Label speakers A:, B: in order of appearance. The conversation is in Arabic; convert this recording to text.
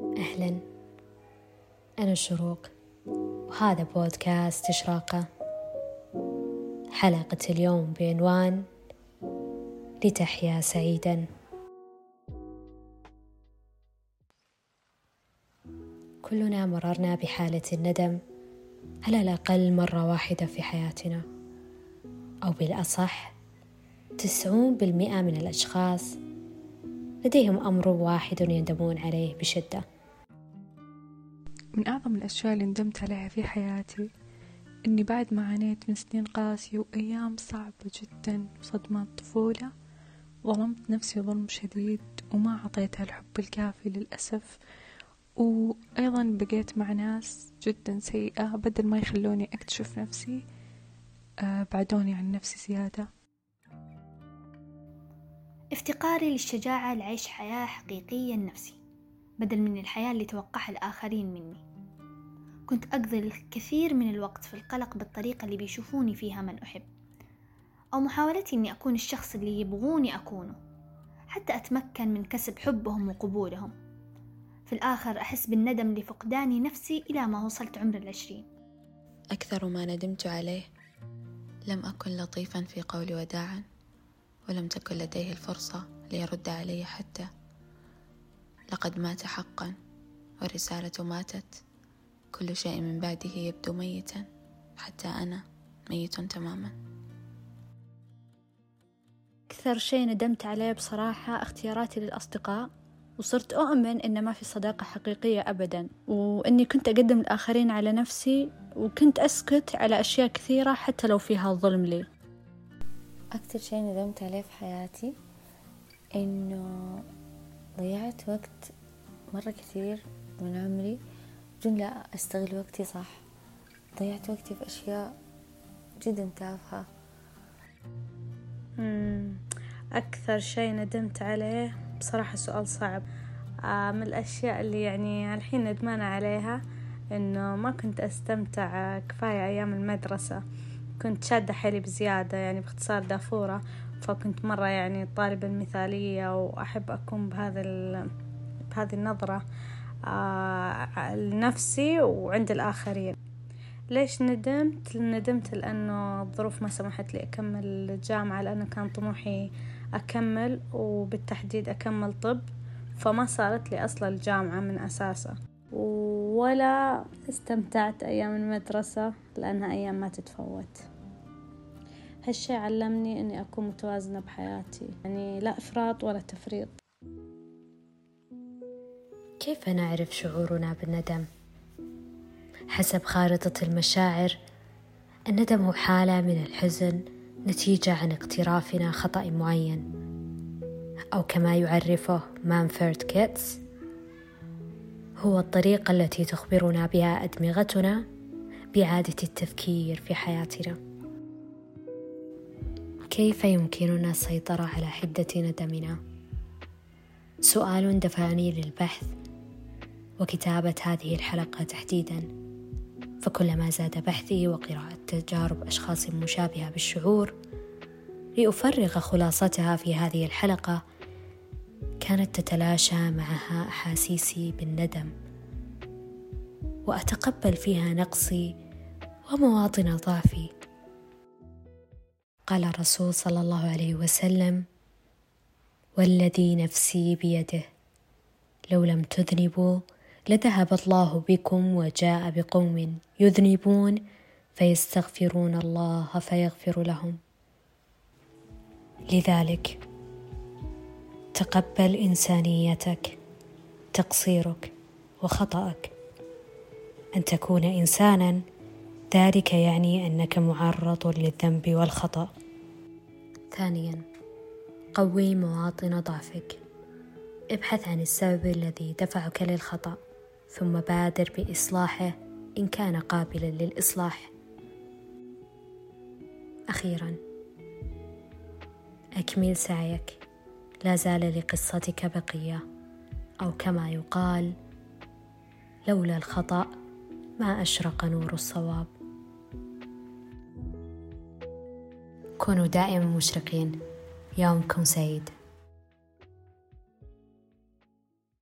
A: أهلا. أنا شروق وهذا بودكاست إشراقة. حلقة اليوم بعنوان لتحيا سعيدا. كلنا مررنا بحالة الندم على الأقل مرة واحدة في حياتنا أو بالأصح تسعون بالمئة من الأشخاص لديهم أمر واحد يندمون عليه بشدة.
B: من أعظم الأشياء اللي ندمت عليها في حياتي إني بعد ما عانيت من سنين قاسية وأيام صعبة جدا وصدمات طفولة ظلمت نفسي ظلم شديد وما أعطيتها الحب الكافي للأسف. وأيضا بقيت مع ناس جدا سيئة بدل ما يخلوني أكتشف نفسي آه، بعدوني عن نفسي زيادة.
C: افتقاري للشجاعة لعيش حياة حقيقية لنفسي بدل من الحياة اللي توقعها الآخرين مني. كنت أقضي الكثير من الوقت في القلق بالطريقة اللي بيشوفوني فيها من أحب أو محاولتي أني أكون الشخص اللي يبغوني أكونه حتى أتمكن من كسب حبهم وقبولهم. في الآخر أحس بالندم لفقداني نفسي إلى ما وصلت عمر العشرين.
D: أكثر ما ندمت عليه لم أكن لطيفا في قول وداعا. ولم تكن لديه الفرصة ليرد علي حتى لقد مات حقا والرسالة ماتت. كل شيء من بعده يبدو ميتا حتى أنا ميت تماما.
E: أكثر شيء ندمت عليه بصراحة اختياراتي للأصدقاء وصرت أؤمن إن ما في صداقة حقيقية أبدا. وإني كنت أقدم الآخرين على نفسي وكنت أسكت على أشياء كثيرة حتى لو فيها ظلم لي.
F: أكثر شيء ندمت عليه في حياتي إنه ضيعت وقت مرة كثير من عمري بدون لا أستغل وقتي صح. ضيعت وقتي في أشياء جدا تافهة.
E: أكثر شيء ندمت عليه بصراحة سؤال صعب. آه، من الأشياء اللي يعني الحين ندمانة عليها إنه ما كنت أستمتع كفاية أيام المدرسة. كنت شادة حيلي بزيادة يعني باختصار دافورة فكنت مرة يعني الطالبة المثالية وأحب أكون بهذا بهذه النظرة آه لنفسي وعند الآخرين ليش ندمت؟ ندمت لأنه الظروف ما سمحت لي أكمل الجامعة لأنه كان طموحي أكمل وبالتحديد أكمل طب فما صارت لي أصلا الجامعة من أساسها ولا استمتعت أيام المدرسة لأنها أيام ما تتفوت. هالشي علمني أني أكون متوازنة بحياتي. يعني لا إفراط ولا تفريط.
A: كيف نعرف شعورنا بالندم؟ حسب خارطة المشاعر الندم هو حالة من الحزن نتيجة عن اقترافنا خطأ معين أو كما يعرفه مانفورد كيتس هو الطريقة التي تخبرنا بها أدمغتنا بإعادة التفكير في حياتنا كيف يمكننا السيطرة على حدة ندمنا؟ سؤال دفعني للبحث وكتابة هذه الحلقة تحديدا فكلما زاد بحثي وقراءة تجارب أشخاص مشابهة بالشعور لأفرغ خلاصتها في هذه الحلقة كانت تتلاشى معها أحاسيسي بالندم وأتقبل فيها نقصي ومواطن ضعفي. قال الرسول صلى الله عليه وسلم والذي نفسي بيده لو لم تذنبوا لذهب الله بكم وجاء بقوم يذنبون فيستغفرون الله فيغفر لهم. لذلك تقبل إنسانيتك تقصيرك وخطأك. أن تكون إنسانا ذلك يعني أنك معرض للذنب والخطأ. ثانيا قوي مواطن ضعفك. ابحث عن السبب الذي دفعك للخطأ ثم بادر بإصلاحه إن كان قابلا للإصلاح. أخيرا أكمل سعيك. لا زال لقصتك بقية أو كما يقال لولا الخطأ ما أشرق نور الصواب. كونوا دائما مشرقين. يومكم سعيد.